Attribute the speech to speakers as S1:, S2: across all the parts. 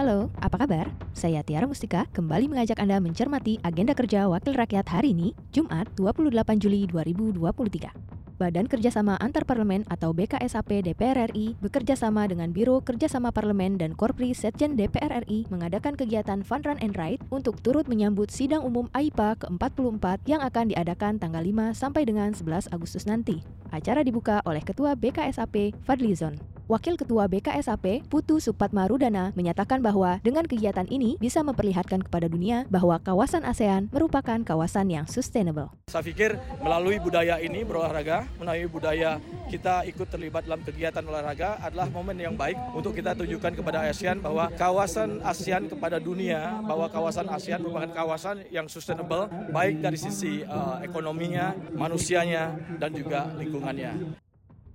S1: Halo, apa kabar? Saya Tiara Mustika kembali mengajak Anda mencermati agenda kerja Wakil Rakyat hari ini, Jumat 28 Juli 2023. Badan Kerjasama Antar Parlemen atau BKSAP DPR RI bekerja sama dengan Biro Kerjasama Parlemen dan Korpri Setjen DPR RI mengadakan kegiatan Fun Run and Ride untuk turut menyambut sidang umum AIPA ke-44 yang akan diadakan tanggal 5 sampai dengan 11 Agustus nanti. Acara dibuka oleh Ketua BKSAP Fadlizon. Wakil Ketua BKSAP, Putu Supatmarudana, menyatakan bahwa dengan kegiatan ini bisa memperlihatkan kepada dunia bahwa kawasan ASEAN merupakan kawasan yang sustainable.
S2: Saya pikir melalui budaya ini berolahraga, melalui budaya kita ikut terlibat dalam kegiatan olahraga adalah momen yang baik untuk kita tunjukkan kepada ASEAN bahwa kawasan ASEAN kepada dunia, bahwa kawasan ASEAN merupakan kawasan yang sustainable baik dari sisi uh, ekonominya, manusianya, dan juga lingkungannya.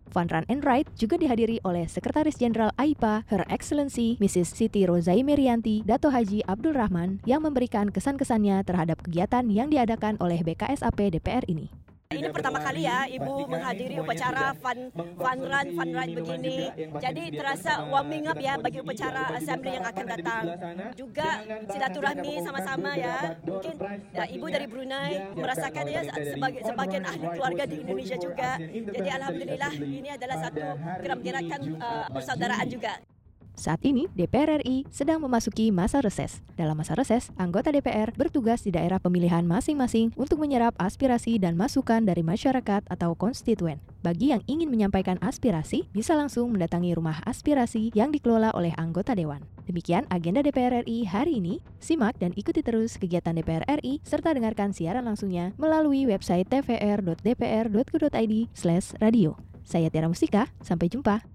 S1: Fun Run and Ride juga dihadiri oleh Sekretaris Jenderal AIPA, Her Excellency Mrs. Siti Rozai Merianti, Dato Haji Abdul Rahman, yang memberikan kesan-kesannya terhadap kegiatan yang diadakan oleh BKSAP DPR ini.
S3: Ini pertama kali ya Ibu menghadiri upacara fun, fun run, fun ride begini. Jadi terasa warming up ya bagi upacara assembly yang akan datang. Juga silaturahmi sama-sama ya. Mungkin ya, Ibu dari Brunei merasakan ya sebagai sebagian ahli keluarga di Indonesia juga. Jadi Alhamdulillah ini adalah satu gerakan uh, persaudaraan juga.
S1: Saat ini, DPR RI sedang memasuki masa reses. Dalam masa reses, anggota DPR bertugas di daerah pemilihan masing-masing untuk menyerap aspirasi dan masukan dari masyarakat atau konstituen. Bagi yang ingin menyampaikan aspirasi, bisa langsung mendatangi rumah aspirasi yang dikelola oleh anggota dewan. Demikian agenda DPR RI hari ini. Simak dan ikuti terus kegiatan DPR RI serta dengarkan siaran langsungnya melalui website tvr.dpr.go.id/radio. Saya Tiara Mustika, sampai jumpa.